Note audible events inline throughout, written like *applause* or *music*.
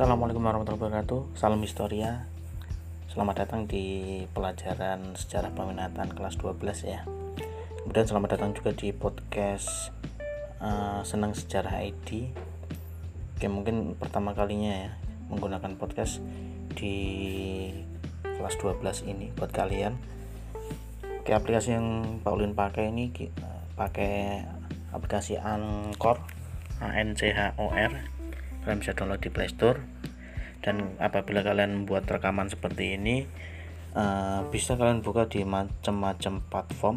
Assalamualaikum warahmatullahi wabarakatuh. Salam Historia. Selamat datang di pelajaran sejarah peminatan kelas 12 ya. Kemudian selamat datang juga di podcast uh, Senang Sejarah ID Oke mungkin pertama kalinya ya Menggunakan podcast di kelas 12 ini buat kalian. Oke aplikasi yang Paulin pakai ini Pakai aplikasi Anchor A N C H O R. Kalian bisa download di Playstore dan apabila kalian membuat rekaman seperti ini uh, bisa kalian buka di macam-macam platform.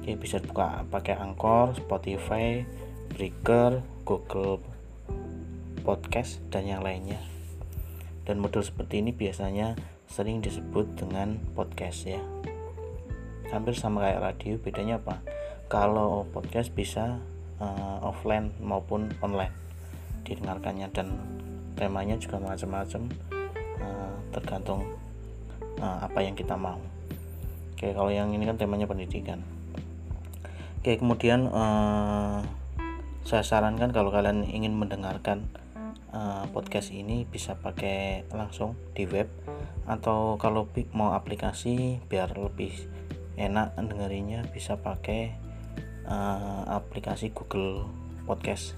Oke, bisa buka pakai Anchor, Spotify, Breaker, Google Podcast dan yang lainnya. Dan model seperti ini biasanya sering disebut dengan podcast ya. Hampir sama kayak radio bedanya apa? Kalau podcast bisa uh, offline maupun online didengarkannya dan temanya juga macam-macam uh, tergantung uh, apa yang kita mau. Oke kalau yang ini kan temanya pendidikan. Oke kemudian uh, saya sarankan kalau kalian ingin mendengarkan uh, podcast ini bisa pakai langsung di web atau kalau mau aplikasi biar lebih enak dengerinnya bisa pakai uh, aplikasi Google Podcast.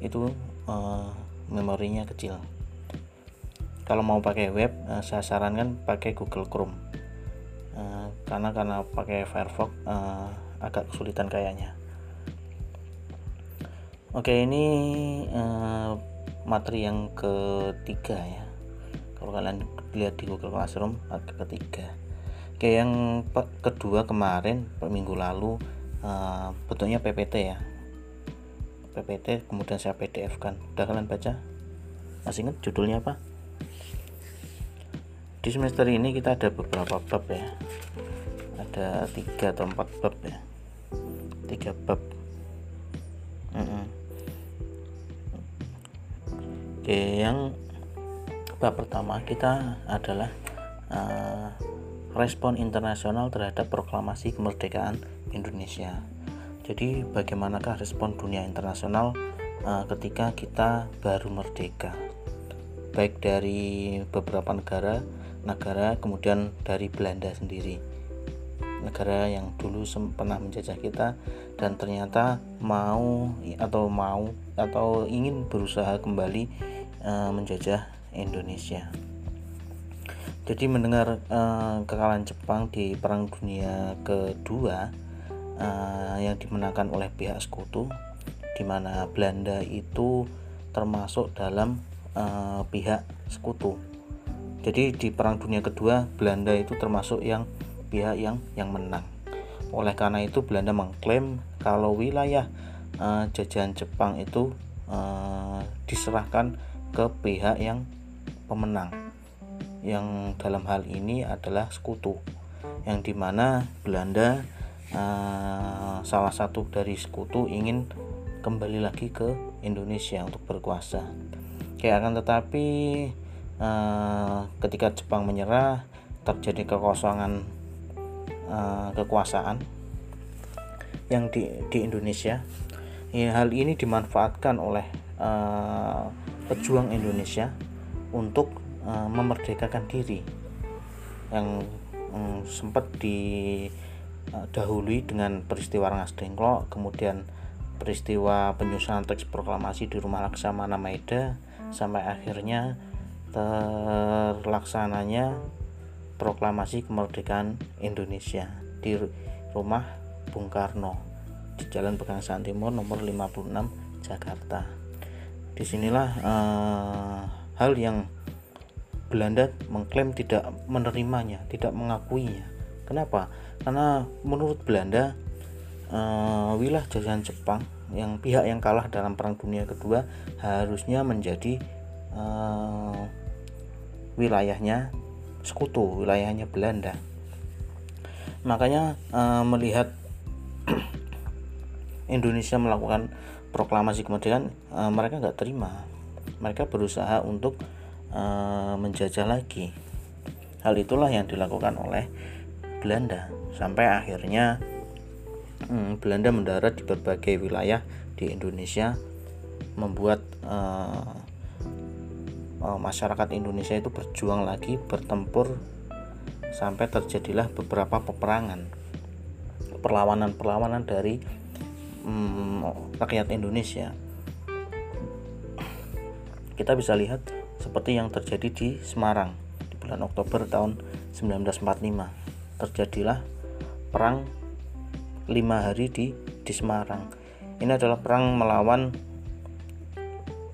Itu uh, memorinya kecil. Kalau mau pakai web uh, saya sarankan pakai Google Chrome. Uh, karena karena pakai Firefox uh, agak kesulitan kayaknya. Oke ini materi yang ketiga ya. Kalau kalian lihat di Google Classroom agak ketiga. Oke yang kedua kemarin minggu lalu bentuknya PPT ya PPT kemudian saya PDF kan. Udah kalian baca? Masih ingat judulnya apa? Di semester ini kita ada beberapa bab ya. Ada tiga atau empat bab ya. Tiga bab. Mm -mm. oke yang bab pertama kita adalah uh, respon internasional terhadap proklamasi kemerdekaan Indonesia jadi bagaimanakah respon dunia internasional uh, ketika kita baru merdeka? Baik dari beberapa negara, negara kemudian dari Belanda sendiri. Negara yang dulu pernah menjajah kita dan ternyata mau atau mau atau ingin berusaha kembali uh, menjajah Indonesia. Jadi mendengar uh, kekalahan Jepang di Perang Dunia Kedua, uh, yang dimenangkan oleh pihak sekutu di mana Belanda itu termasuk dalam uh, pihak sekutu. Jadi di Perang Dunia Kedua Belanda itu termasuk yang pihak yang yang menang. Oleh karena itu Belanda mengklaim kalau wilayah uh, jajahan Jepang itu uh, diserahkan ke pihak yang pemenang. Yang dalam hal ini adalah sekutu. Yang di mana Belanda uh, salah satu dari sekutu ingin kembali lagi ke Indonesia untuk berkuasa. Kayak akan tetapi uh, ketika Jepang menyerah terjadi kekosongan uh, kekuasaan yang di di Indonesia. Ya, hal ini dimanfaatkan oleh uh, pejuang Indonesia untuk uh, memerdekakan diri yang um, sempat di Eh, dahului dengan peristiwa Rengas Dengklok, kemudian peristiwa penyusunan teks proklamasi di rumah Laksamana Maeda sampai akhirnya terlaksananya proklamasi kemerdekaan Indonesia di rumah Bung Karno di Jalan Pegangsaan Timur nomor 56 Jakarta. Di sinilah eh, hal yang Belanda mengklaim tidak menerimanya, tidak mengakuinya. Kenapa? karena menurut Belanda uh, wilayah jajahan Jepang yang pihak yang kalah dalam Perang Dunia Kedua harusnya menjadi uh, wilayahnya sekutu, wilayahnya Belanda. Makanya uh, melihat *clears throat* Indonesia melakukan proklamasi kemerdekaan, uh, mereka nggak terima. Mereka berusaha untuk uh, menjajah lagi. Hal itulah yang dilakukan oleh Belanda. Sampai akhirnya hmm, Belanda mendarat di berbagai wilayah di Indonesia membuat uh, uh, masyarakat Indonesia itu berjuang lagi bertempur sampai terjadilah beberapa peperangan. Perlawanan-perlawanan dari um, rakyat Indonesia. Kita bisa lihat seperti yang terjadi di Semarang di bulan Oktober tahun 1945 terjadilah perang lima hari di di Semarang. Ini adalah perang melawan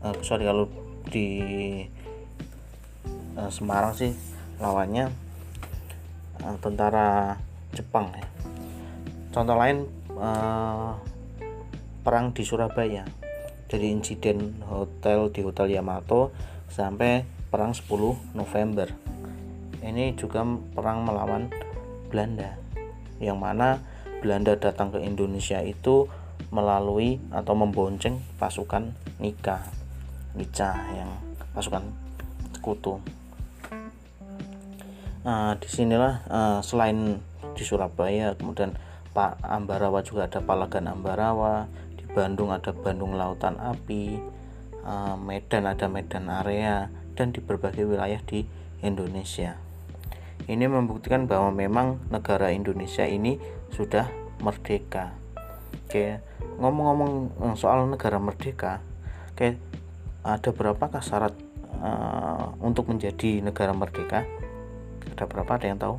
uh, sorry kalau di uh, Semarang sih lawannya uh, tentara Jepang ya. Contoh lain uh, perang di Surabaya. Dari insiden hotel di Hotel Yamato sampai perang 10 November. Ini juga perang melawan Belanda yang mana Belanda datang ke Indonesia itu melalui atau membonceng pasukan Nika Nica yang pasukan sekutu. Nah di sinilah uh, selain di Surabaya kemudian Pak Ambarawa juga ada Palagan Ambarawa di Bandung ada Bandung Lautan Api uh, Medan ada Medan Area dan di berbagai wilayah di Indonesia ini membuktikan bahwa memang negara Indonesia ini sudah merdeka. Oke ngomong-ngomong eh, soal negara merdeka oke ada berapakah syarat uh, untuk menjadi negara merdeka? Ada berapa? Ada yang tahu?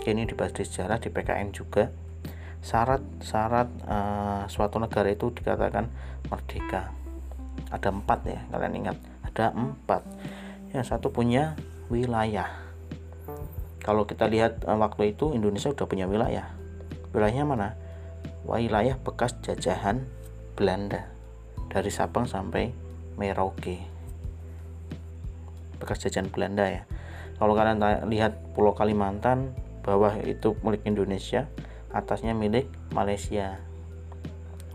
Ini dibahas di sejarah di PKN juga. Syarat-syarat uh, suatu negara itu dikatakan merdeka. Ada empat ya kalian ingat? Ada empat. Yang satu punya wilayah kalau kita lihat uh, waktu itu Indonesia sudah punya wilayah. Wilayahnya mana? Wilayah bekas jajahan Belanda. Dari Sabang sampai Merauke. Bekas jajahan Belanda ya. Kalau kalian lihat Pulau Kalimantan bawah itu milik Indonesia atasnya milik Malaysia.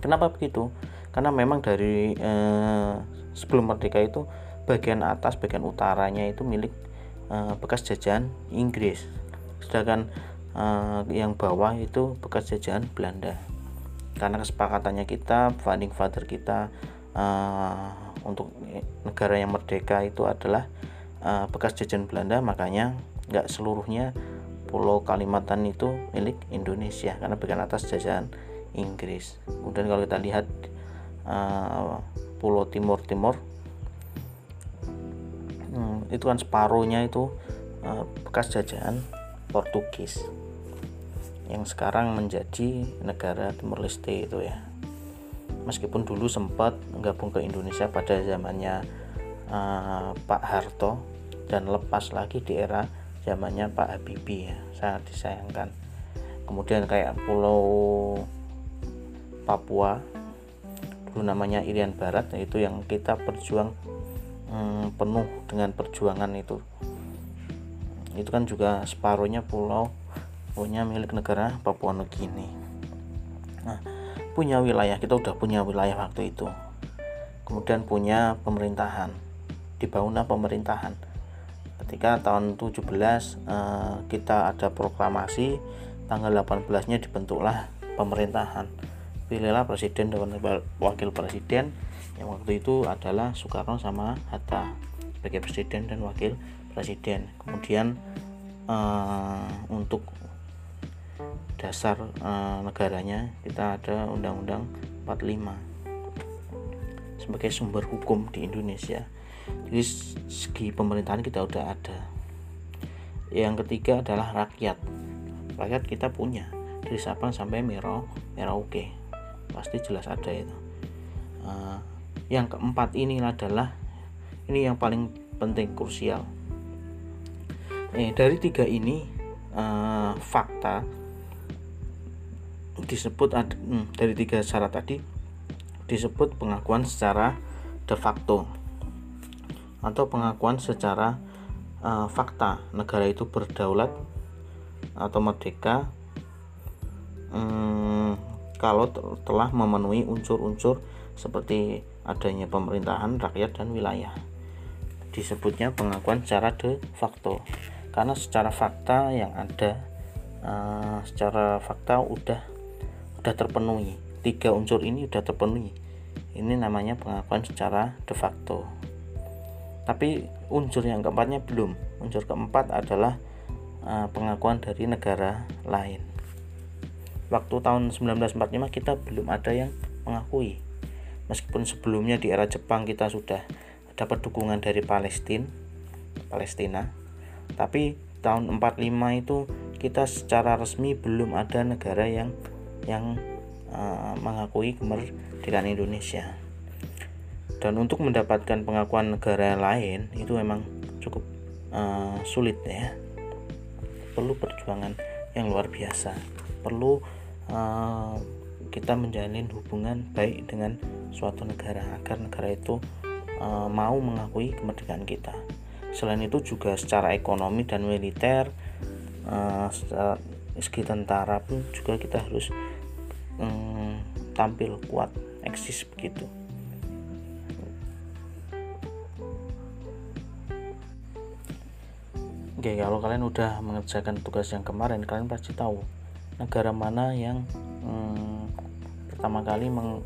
Kenapa begitu? Karena memang dari eh, sebelum merdeka itu bagian atas, bagian utaranya itu milik eh, bekas jajahan Inggris. Sedangkan eh, yang bawah itu bekas jajahan Belanda. Karena kesepakatannya kita, founding father kita eh, untuk negara yang merdeka itu adalah eh, bekas jajahan Belanda, makanya nggak seluruhnya Pulau Kalimantan itu milik Indonesia karena bagian atas jajahan Inggris. Kemudian kalau kita lihat uh, Pulau Timur Timur itu kan separuhnya itu uh, bekas jajahan Portugis yang sekarang menjadi negara Timur Leste itu ya. Meskipun dulu sempat gabung ke Indonesia pada zamannya uh, Pak Harto dan lepas lagi di era zamannya Pak Habibie ya sangat disayangkan kemudian kayak pulau Papua dulu namanya Irian Barat yaitu yang kita berjuang hmm, penuh dengan perjuangan itu. Itu kan juga separuhnya pulau punya milik negara Papua Nugini. Nah punya wilayah kita udah punya wilayah waktu itu. Kemudian punya pemerintahan. Dibangunlah pemerintahan? Ketika tahun 17 eh, kita ada proklamasi tanggal 18 nya dibentuklah pemerintahan. Pilihlah presiden dan wakil presiden yang waktu itu adalah Soekarno sama Hatta sebagai presiden dan wakil presiden. Kemudian eh, untuk dasar eh, negaranya kita ada undang-undang 45 sebagai sumber hukum di Indonesia. Jadi segi pemerintahan kita udah ada. Yang ketiga adalah rakyat. Rakyat kita punya dari Sabang sampai Merau Merauke. Pasti jelas ada itu. Uh, yang keempat ini adalah ini yang paling penting krusial. Eh, dari tiga ini uh, fakta disebut ada, hmm, dari tiga syarat tadi disebut pengakuan secara de facto atau pengakuan secara uh, fakta. Negara itu berdaulat atau merdeka um, kalau telah memenuhi unsur-unsur seperti adanya pemerintahan rakyat dan wilayah. Disebutnya pengakuan secara de facto. Karena secara fakta yang ada uh, secara fakta udah udah terpenuhi. Tiga unsur ini udah terpenuhi. Ini namanya pengakuan secara de facto. Tapi unsur yang keempatnya belum. Unsur keempat adalah uh, pengakuan dari negara lain. Waktu tahun 1945 kita belum ada yang mengakui meskipun sebelumnya di era Jepang kita sudah dapat dukungan dari Palestina Palestina tapi tahun 45 itu kita secara resmi belum ada negara yang yang uh, mengakui kemerdekaan Indonesia. Dan untuk mendapatkan pengakuan negara lain itu memang cukup uh, sulit ya. Perlu perjuangan yang luar biasa. Perlu uh, kita menjalin hubungan baik dengan suatu negara agar negara itu uh, mau mengakui kemerdekaan kita. Selain itu juga secara ekonomi dan militer uh, secara segi tentara pun juga kita harus um, tampil kuat eksis begitu. Oke, kalau kalian udah mengerjakan tugas yang kemarin, kalian pasti tahu negara mana yang hmm, pertama kali meng,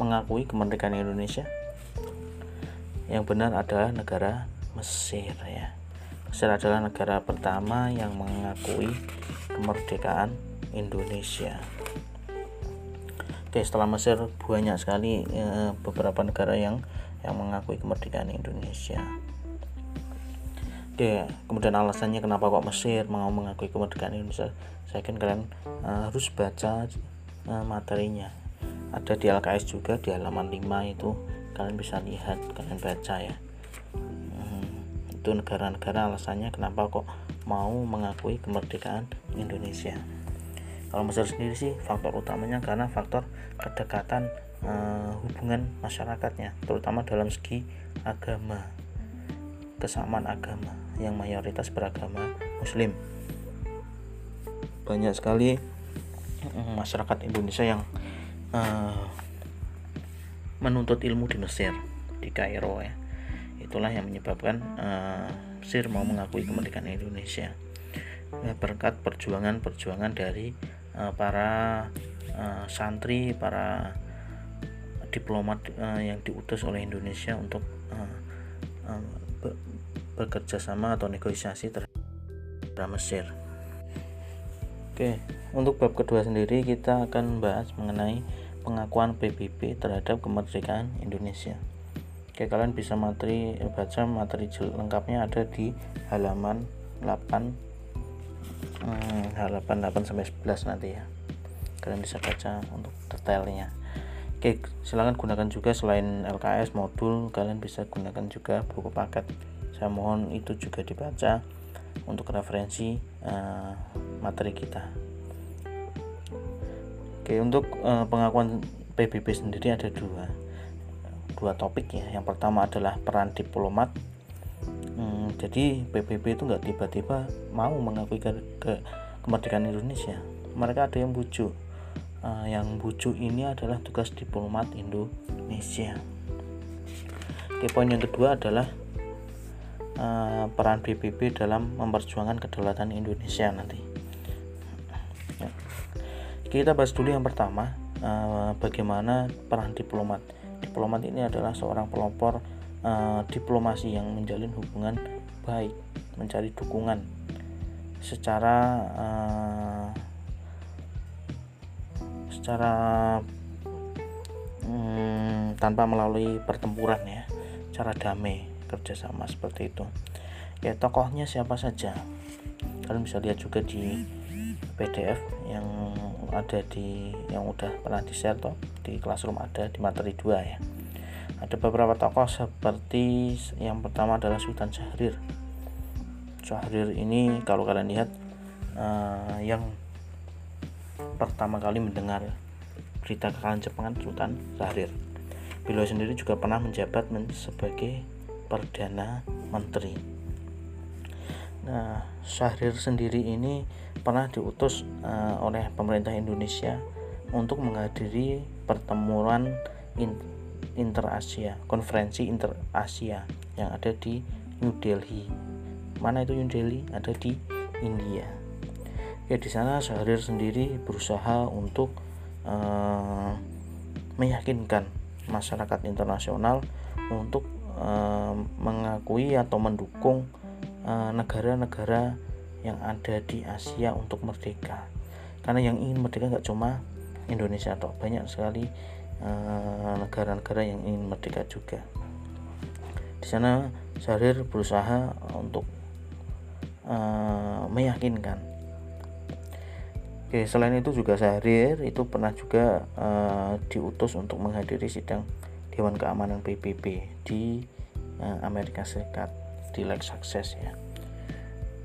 mengakui kemerdekaan Indonesia. Yang benar adalah negara Mesir ya. Mesir adalah negara pertama yang mengakui kemerdekaan Indonesia. Oke, setelah Mesir banyak sekali e, beberapa negara yang yang mengakui kemerdekaan Indonesia. Oke, kemudian alasannya kenapa kok Mesir mau mengakui kemerdekaan Indonesia? Saya kan kalian uh, harus baca uh, materinya. Ada di LKS juga di halaman 5 itu kalian bisa lihat, kalian baca ya. Hmm, itu negara-negara alasannya kenapa kok mau mengakui kemerdekaan Indonesia. Kalau Mesir sendiri sih faktor utamanya karena faktor kedekatan uh, hubungan masyarakatnya, terutama dalam segi agama kesamaan agama yang mayoritas beragama muslim banyak sekali masyarakat Indonesia yang uh, menuntut ilmu di Mesir di Kairo ya. Itulah yang menyebabkan uh, Mesir mau mengakui kemerdekaan Indonesia. Ya, berkat perjuangan-perjuangan dari uh, para uh, santri para diplomat uh, yang diutus oleh Indonesia untuk uh, uh, bekerja sama atau negosiasi terhadap Mesir. Oke, untuk bab kedua sendiri kita akan bahas mengenai pengakuan PBB terhadap kemerdekaan Indonesia. Oke, kalian bisa materi baca materi lengkapnya ada di halaman 8 hmm, halaman 8 sampai 11 nanti ya. Kalian bisa baca untuk detailnya. Oke, silahkan gunakan juga selain LKS modul, kalian bisa gunakan juga buku paket saya mohon itu juga dibaca untuk referensi uh, materi kita oke untuk uh, pengakuan PBB sendiri ada dua dua topik ya. Yang pertama adalah peran diplomat. Hmm, jadi PBB itu nggak tiba-tiba mau mengakui ke, ke kemerdekaan Indonesia. Mereka ada yang bujuk. Uh, yang bujuk ini adalah tugas diplomat Indonesia. Oke poin yang kedua adalah uh, peran PBB dalam memperjuangkan kedaulatan Indonesia nanti. Kita bahas dulu yang pertama, uh, bagaimana peran diplomat. Diplomat ini adalah seorang pelopor uh, diplomasi yang menjalin hubungan baik, mencari dukungan. Secara uh, secara um, tanpa melalui pertempuran ya, cara damai kerjasama seperti itu. Ya tokohnya siapa saja? Kalian bisa lihat juga di PDF yang ada di yang udah pernah di share toh di classroom ada di materi 2 ya. Ada beberapa tokoh seperti yang pertama adalah Sultan Syahrir. Syahrir ini kalau kalian lihat uh, yang pertama kali mendengar berita kekalahan Jepang Sultan Syahrir. Beliau sendiri juga pernah menjabat sebagai Perdana Menteri. Nah, Syahrir sendiri ini pernah diutus uh, oleh pemerintah Indonesia untuk menghadiri pertemuan in, Interasia, konferensi Interasia yang ada di New Delhi. Mana itu New Delhi? Ada di India. Ya di sana Syahrir sendiri berusaha untuk uh, meyakinkan masyarakat internasional untuk uh, mengakui atau mendukung negara-negara uh, yang ada di Asia untuk merdeka. Karena yang ingin merdeka nggak cuma Indonesia atau banyak sekali negara-negara uh, yang ingin merdeka juga. Di sana Syahrir berusaha untuk uh, meyakinkan. Oke, selain itu juga Syahrir itu pernah juga uh, diutus untuk menghadiri sidang Dewan Keamanan PBB di uh, Amerika Serikat di Lake Success ya.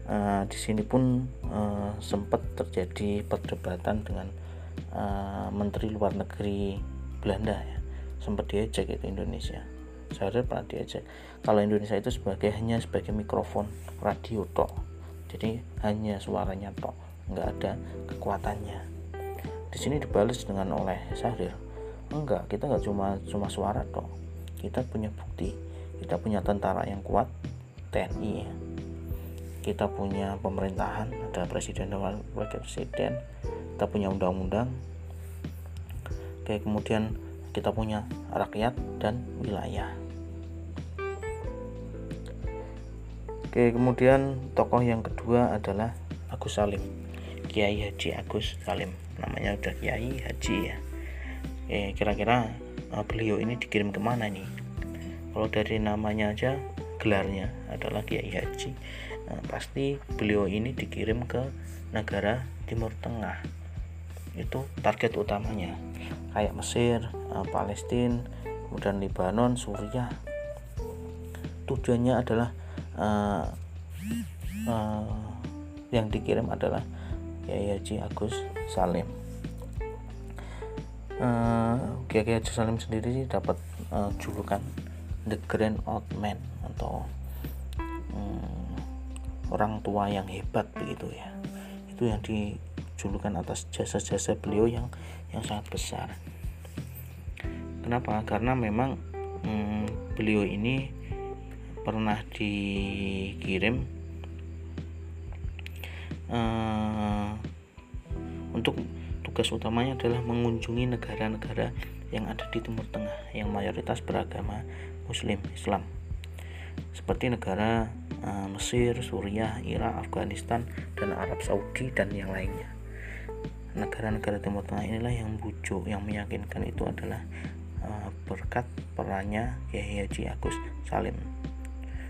Uh, di sini pun uh, sempat terjadi perdebatan dengan uh, Menteri Luar Negeri Belanda ya, sempat diajak itu Indonesia. Syahrir pernah diajak. Kalau Indonesia itu sebagai hanya sebagai mikrofon radio tok, jadi hanya suaranya tok nggak ada kekuatannya. Di sini dibalas dengan oleh Syahrir enggak kita nggak cuma cuma suara toh kita punya bukti. Kita punya tentara yang kuat TNI ya. Kita punya pemerintahan ada presiden dan wakil presiden kita punya undang-undang. Oke kemudian kita punya rakyat dan wilayah. Oke kemudian tokoh yang kedua adalah Agus Salim. Kiai Haji Agus Salim. Namanya udah Kiai Haji ya. Eh kira-kira uh, beliau ini dikirim ke mana nih? Kalau dari namanya aja gelarnya adalah Kiai Haji. Nah, pasti beliau ini dikirim ke negara Timur Tengah. Itu target utamanya. Kayak Mesir, uh, Palestina, kemudian Lebanon, Suriah. Tujuannya adalah uh, uh, yang dikirim adalah Kiai Haji Agus Salim. Uh, Kiai Haji Salim sendiri dapat uh, julukan The Grand Old Man atau um, orang tua yang hebat begitu ya. Itu yang dijulukan atas jasa-jasa beliau yang yang sangat besar. Kenapa? Karena memang um, beliau ini pernah dikirim uh, untuk tugas utamanya adalah mengunjungi negara-negara yang ada di Timur Tengah yang mayoritas beragama Muslim Islam seperti negara uh, Mesir, Suriah, Irak, Afghanistan, dan Arab Saudi dan yang lainnya. Negara-negara Timur Tengah inilah yang bujuk, yang meyakinkan itu adalah uh, berkat perannya Kiai Haji Agus Salim.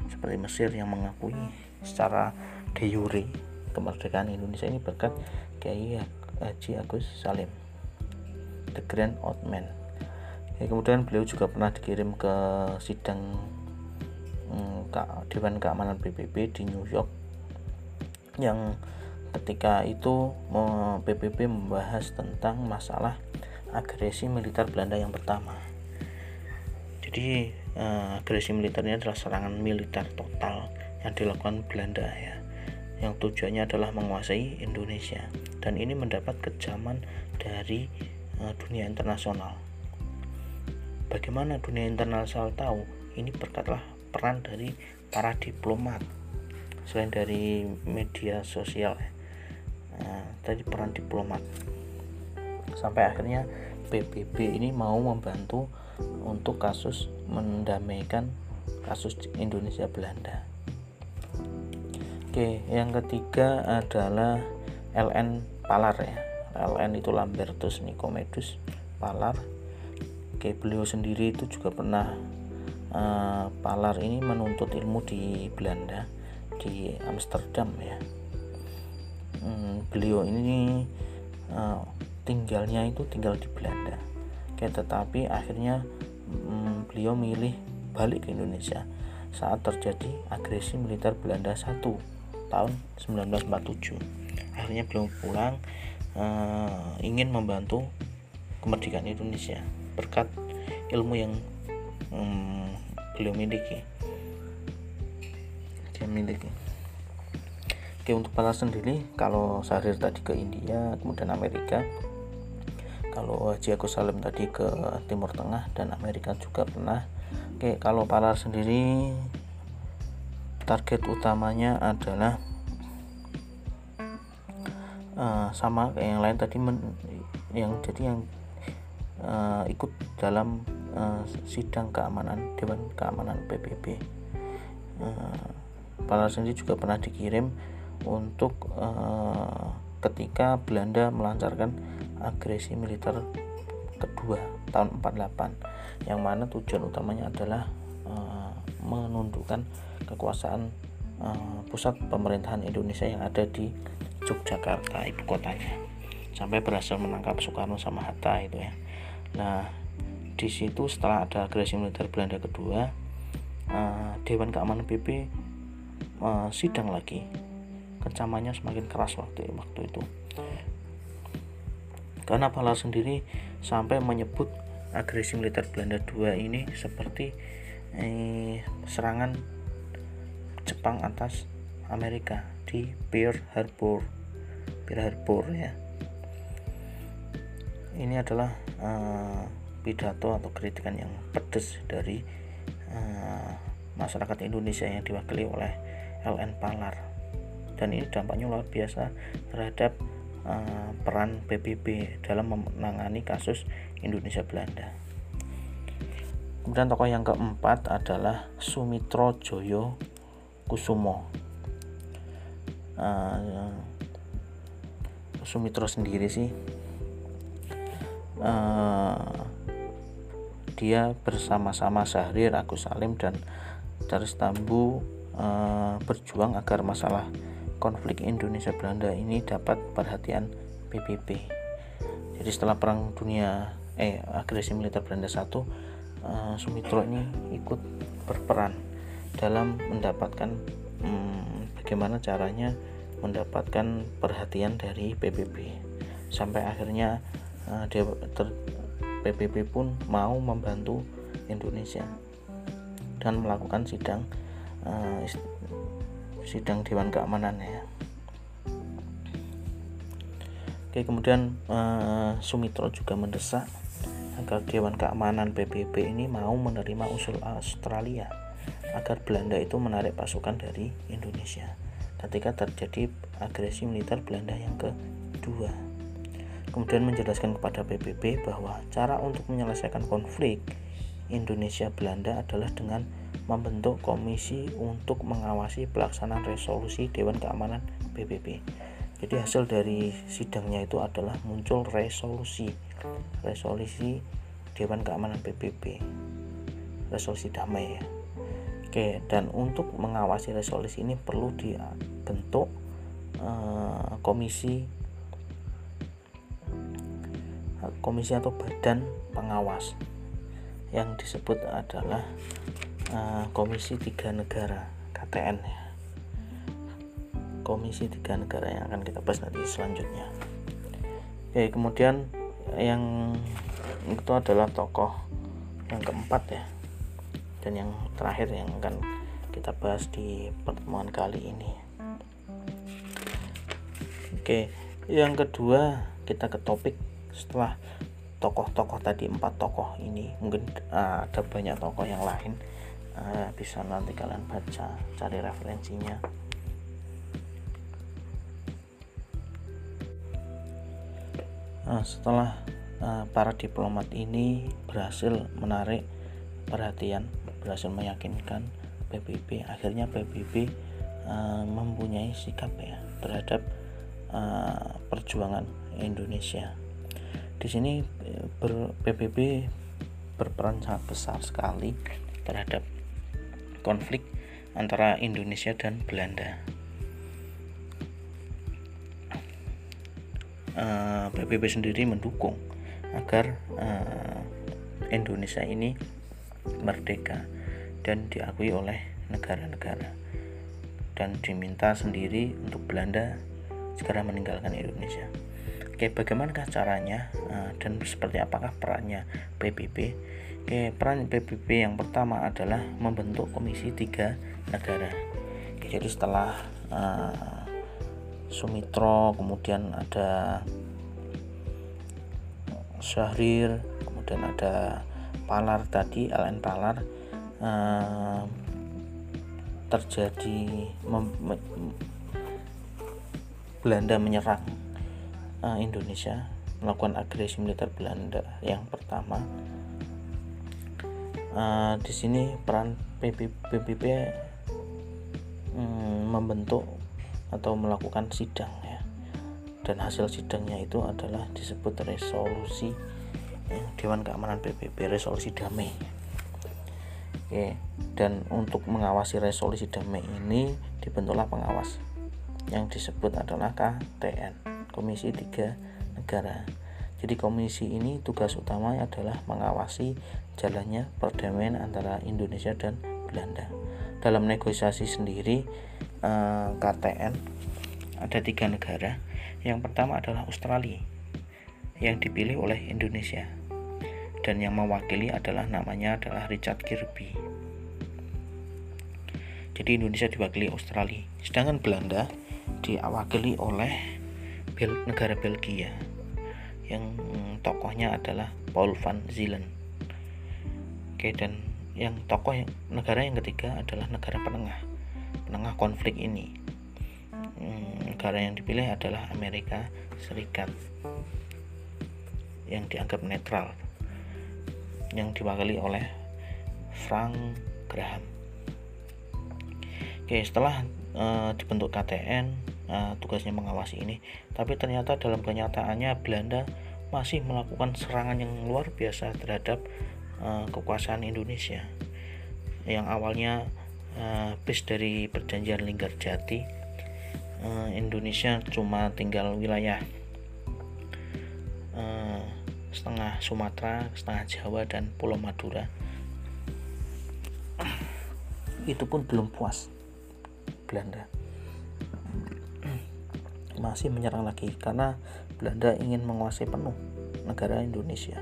Seperti Mesir yang mengakui secara de jure kemerdekaan Indonesia ini berkat Kiai Haji Agus Salim The Grand Old Man ya, kemudian beliau juga pernah dikirim ke sidang hmm, Dewan Keamanan PBB di New York yang ketika itu PBB membahas tentang masalah agresi militer Belanda yang pertama. Jadi eh, agresi militernya adalah serangan militer total yang dilakukan Belanda ya. Yang tujuannya adalah menguasai Indonesia. Dan ini mendapat kecaman dari uh, dunia internasional. Bagaimana dunia internasional tahu? Ini berkatlah peran dari para diplomat selain dari media sosial uh, tadi peran diplomat sampai akhirnya PBB ini mau membantu untuk kasus mendamaikan kasus Indonesia Belanda Oke, yang ketiga adalah LN Palar ya. LN itu Lambertus Nicomedes Palar. Oke, beliau sendiri itu juga pernah uh, Palar ini menuntut ilmu di Belanda di Amsterdam ya. Hmm, beliau ini uh, tinggalnya itu tinggal di Belanda. Oke, tetapi akhirnya um, beliau milih balik ke Indonesia saat terjadi agresi militer Belanda satu tahun 1947 akhirnya belum pulang uh, ingin membantu kemerdekaan Indonesia berkat ilmu yang um, beliau miliki. Dia miliki. Oke untuk para sendiri kalau Syahrir tadi ke India kemudian Amerika. Kalau Haji Agus Salim tadi ke Timur Tengah dan Amerika juga pernah. Oke kalau para sendiri target utamanya adalah uh, sama kayak yang lain tadi men, yang jadi yang uh, ikut dalam uh, sidang keamanan Dewan Keamanan PBB. Uh, Palar sendiri juga pernah dikirim untuk uh, ketika Belanda melancarkan agresi militer kedua tahun 48 yang mana tujuan utamanya adalah uh, menundukkan kekuasaan uh, pusat pemerintahan Indonesia yang ada di Yogyakarta ibu kotanya sampai berhasil menangkap Soekarno sama Hatta itu ya nah di situ setelah ada agresi militer Belanda kedua uh, Dewan Keamanan PP uh, sidang lagi. Kecamannya semakin keras waktu waktu itu. Karena Palar sendiri sampai menyebut agresi militer Belanda II ini seperti eh, serangan Jepang atas Amerika di Pearl Harbor. Pearl Harbor ya ini adalah uh, pidato atau kritikan yang pedas dari uh, masyarakat Indonesia yang diwakili oleh LN Palar dan ini dampaknya luar biasa terhadap uh, peran PBB dalam menangani kasus Indonesia Belanda. Kemudian tokoh yang keempat adalah Sumitro Joyo Kusumo. Uh, Sumitro sendiri sih uh, dia bersama-sama Syahrir, Agus Salim dan Daris Tambu uh, berjuang agar masalah konflik Indonesia Belanda ini dapat perhatian PBB. Jadi setelah perang dunia eh agresi militer Belanda satu uh, Sumitro ini ikut berperan dalam mendapatkan um, bagaimana caranya mendapatkan perhatian dari PBB sampai akhirnya uh, dia ter, PBB pun mau membantu Indonesia dan melakukan sidang uh, sidang Dewan Keamanan ya. Oke, kemudian uh, Sumitro juga mendesak agar Dewan Keamanan PBB ini mau menerima usul Australia agar Belanda itu menarik pasukan dari Indonesia ketika terjadi agresi militer Belanda yang kedua. Kemudian menjelaskan kepada PBB bahwa cara untuk menyelesaikan konflik Indonesia Belanda adalah dengan membentuk komisi untuk mengawasi pelaksanaan resolusi Dewan Keamanan PBB. Jadi hasil dari sidangnya itu adalah muncul resolusi resolusi Dewan Keamanan PBB. Resolusi damai ya. Oke, dan untuk mengawasi resolusi ini perlu dibentuk uh, komisi komisi atau badan pengawas yang disebut adalah Eh, Komisi Tiga Negara KTN ya. Komisi Tiga Negara yang akan kita bahas nanti selanjutnya. Oke, kemudian yang itu adalah tokoh yang keempat ya dan yang terakhir yang akan kita bahas di pertemuan kali ini. Oke, yang kedua kita ke topik setelah tokoh-tokoh tadi empat tokoh ini mungkin uh, ada banyak tokoh yang lain. Uh, bisa nanti kalian baca cari referensinya. Nah, setelah uh, para diplomat ini berhasil menarik perhatian berhasil meyakinkan PBB akhirnya PBB uh, mempunyai sikap ya terhadap uh, perjuangan Indonesia di sini ber, PBB berperan sangat besar sekali terhadap konflik antara Indonesia dan Belanda. Eh, PBB sendiri mendukung agar uh, Indonesia ini merdeka dan diakui oleh negara-negara dan diminta sendiri untuk Belanda segera meninggalkan Indonesia. Oke, bagaimanakah caranya uh, dan seperti apakah perannya PBB? Oke, peran PBB yang pertama adalah membentuk komisi tiga negara. Oke, jadi setelah uh, Sumitro, kemudian ada Syahrir, kemudian ada Palar tadi, LN Palar, uh, terjadi Belanda menyerang uh, Indonesia, melakukan agresi militer Belanda yang pertama. Uh, di sini peran PBB hmm, membentuk atau melakukan sidang ya. Dan hasil sidangnya itu adalah disebut resolusi ya, Dewan Keamanan PBB resolusi damai. Oke, dan untuk mengawasi resolusi damai ini dibentuklah pengawas. Yang disebut adalah KTN Komisi Tiga Negara jadi komisi ini tugas utamanya adalah mengawasi jalannya perdamaian antara Indonesia dan Belanda. Dalam negosiasi sendiri eh, KTN ada tiga negara. Yang pertama adalah Australia yang dipilih oleh Indonesia dan yang mewakili adalah namanya adalah Richard Kirby. Jadi Indonesia diwakili Australia, sedangkan Belanda diwakili oleh Bel negara Belgia yang tokohnya adalah Paul van Zielen oke dan yang tokoh yang, negara yang ketiga adalah negara penengah penengah konflik ini. Hmm, negara yang dipilih adalah Amerika Serikat yang dianggap netral yang diwakili oleh Frank Graham. Oke setelah uh, dibentuk KTN uh, tugasnya mengawasi ini. Tapi ternyata dalam kenyataannya Belanda masih melakukan serangan yang luar biasa terhadap uh, kekuasaan Indonesia. Yang awalnya uh, base dari perjanjian Linggarjati uh, Indonesia cuma tinggal wilayah setengah Sumatera, setengah Jawa dan Pulau Madura. Itu pun belum puas Belanda masih menyerang lagi karena Belanda ingin menguasai penuh negara Indonesia.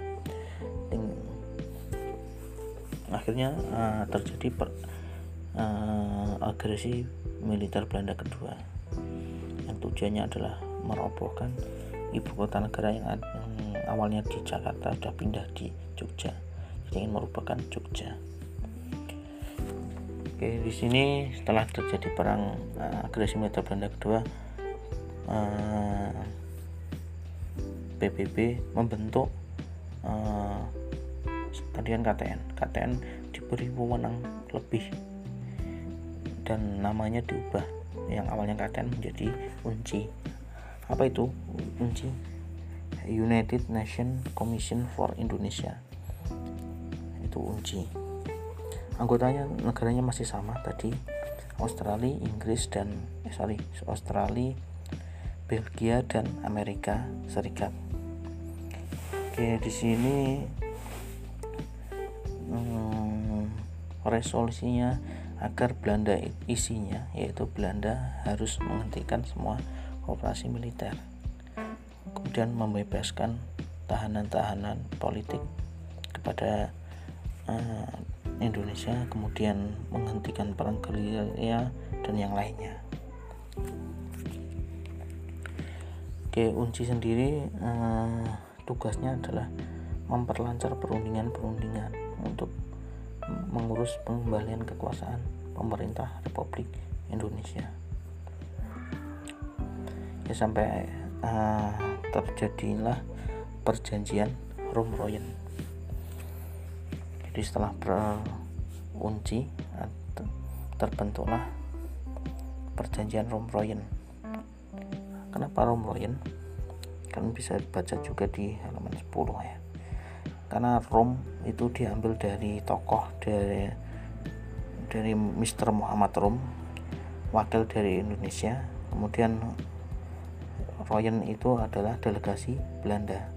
Akhirnya uh, terjadi per, uh, agresi militer Belanda kedua yang tujuannya adalah merobohkan ibu kota negara yang, yang awalnya di Jakarta sudah pindah di Jogja. Jadi ingin merupakan Jogja. Oke, di sini setelah terjadi perang uh, agresi militer Belanda kedua, eh, PBB membentuk kan KTN KTN diberi wewenang lebih dan namanya diubah. Yang awalnya KTN menjadi UNCI. Apa itu? UNCI? United Nation Commission for Indonesia. Itu UNCI. Anggotanya negaranya masih sama tadi. Australia Inggris dan eh, sorry Australia Belgia dan Amerika Serikat. Oke, di sini hmm, resolusinya agar Belanda isinya yaitu Belanda harus menghentikan semua operasi militer. Kemudian membebaskan tahanan-tahanan politik kepada uh, Indonesia, kemudian menghentikan perang gerilya dan yang lainnya. Oke, Unci sendiri eh, tugasnya adalah memperlancar perundingan-perundingan untuk mengurus pengembalian kekuasaan pemerintah Republik Indonesia. Ya sampai uh, terjadilah perjanjian Romroyen. Jadi setelah berunci terbentuklah perjanjian Romroyen Kenapa Romloyen? Kan bisa baca juga di halaman 10 ya. Karena Rom itu diambil dari tokoh dari dari Mr. Muhammad Rom, wakil dari Indonesia. Kemudian Royen itu adalah delegasi Belanda,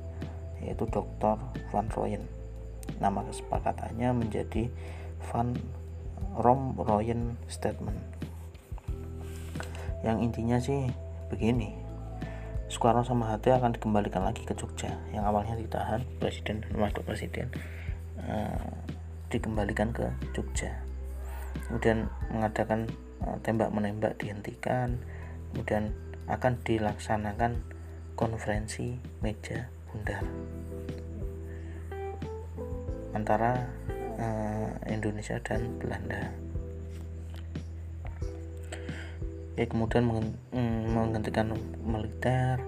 yaitu Dr. Van Royen. Nama kesepakatannya menjadi Van Rom Royen Statement. Yang intinya sih begini Soekarno sama Hatta akan dikembalikan lagi ke Jogja yang awalnya ditahan presiden dan wakil presiden uh, dikembalikan ke Jogja. Kemudian mengadakan uh, tembak menembak dihentikan kemudian akan dilaksanakan konferensi meja bundar. Antara uh, Indonesia dan Belanda ya kemudian mm, menghentikan militer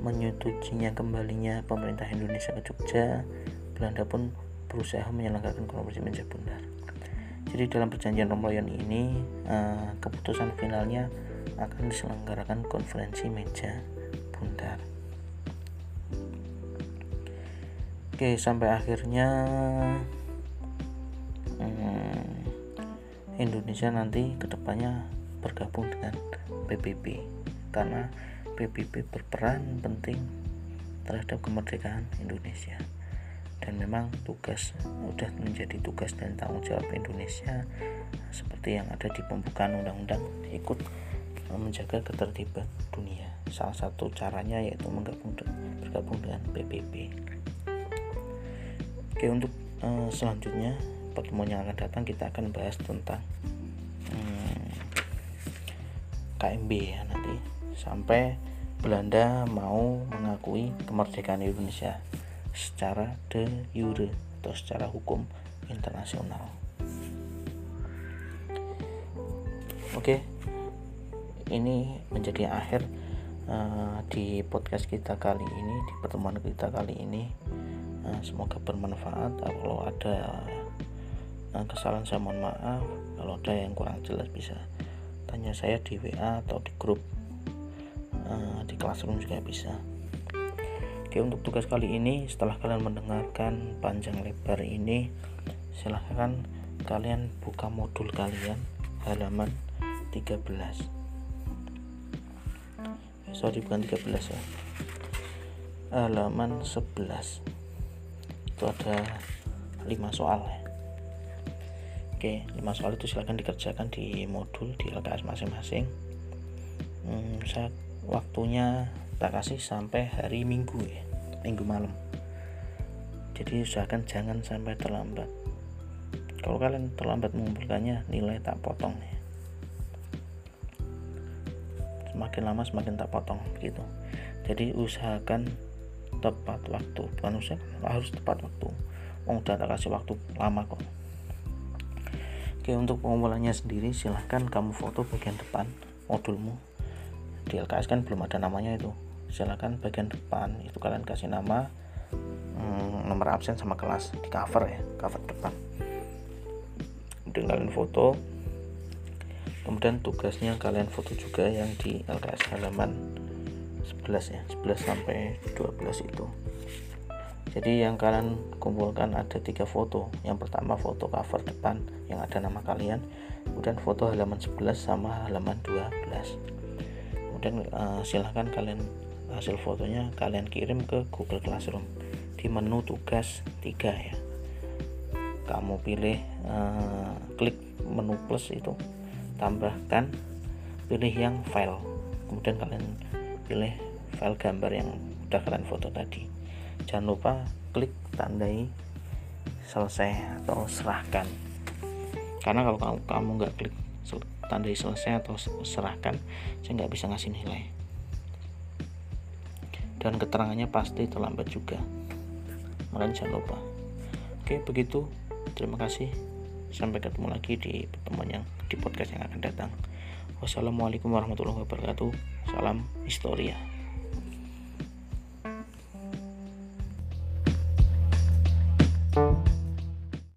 menyetujuinya kembalinya pemerintah Indonesia ke Jogja Belanda pun berusaha menyelenggarakan konferensi meja bundar. Jadi dalam perjanjian Romloyon ini uh, keputusan finalnya akan diselenggarakan konferensi meja bundar. Oke, sampai akhirnya hmm, Indonesia nanti ke depannya bergabung dengan PBB karena PBB berperan penting terhadap kemerdekaan Indonesia. Dan memang tugas sudah menjadi tugas dan tanggung jawab Indonesia seperti yang ada di pembukaan undang-undang ikut menjaga ketertiban dunia. Salah satu caranya yaitu menggabung bergabung dengan PBB oke untuk uh, selanjutnya pertemuan yang akan datang kita akan bahas tentang KMB ya nanti sampai Belanda mau mengakui kemerdekaan Indonesia secara de jure atau secara hukum internasional. Oke, ini menjadi akhir uh, di podcast kita kali ini, di pertemuan kita kali ini. Uh, semoga bermanfaat. Kalau ada uh, kesalahan saya mohon maaf. Kalau ada yang kurang jelas bisa tanya saya di WA atau di grup uh, di classroom juga bisa. Oke untuk tugas kali ini setelah kalian mendengarkan panjang lebar ini silahkan kalian buka modul kalian halaman 13 sorry bukan 13 ya. Halaman 11 itu ada 5 soal ya Oke 5 soal itu silahkan dikerjakan di modul di LKS masing-masing. Hmm, saya waktunya tak kasih sampai hari minggu ya minggu malam. Jadi usahakan jangan sampai terlambat. Kalau kalian terlambat mengumpulkannya nilai tak potong ya. semakin lama semakin tak potong begitu. Jadi usahakan tepat waktu. Bukan harus tepat waktu. Mau udah tak kasih waktu lama kok oke untuk pengumpulannya sendiri silahkan kamu foto bagian depan modulmu. Di LKS kan belum ada namanya itu. Silakan bagian depan itu kalian kasih nama hmm, nomor absen sama kelas. Di cover ya cover depan. Kemudian foto. Kemudian tugasnya kalian foto juga yang di LKS halaman 11 ya 11 sampai 12 itu jadi yang kalian kumpulkan ada tiga foto. Yang pertama foto cover depan yang ada nama kalian kemudian foto halaman 11 sama halaman 12 kemudian uh, silahkan kalian hasil fotonya kalian kirim ke Google Classroom. Di menu tugas 3 ya. Kamu pilih uh, klik menu plus itu tambahkan pilih yang file. Kemudian kalian pilih file gambar yang udah kalian foto tadi jangan lupa klik tandai selesai atau serahkan. Karena kalau kamu kamu nggak klik tandai selesai atau serahkan saya nggak bisa ngasih nilai. Dan keterangannya pasti terlambat juga. Makanya jangan lupa. Oke begitu. Terima kasih. Sampai ketemu lagi di pertemuan yang di podcast yang akan datang. Wassalamualaikum warahmatullahi wabarakatuh. Salam historia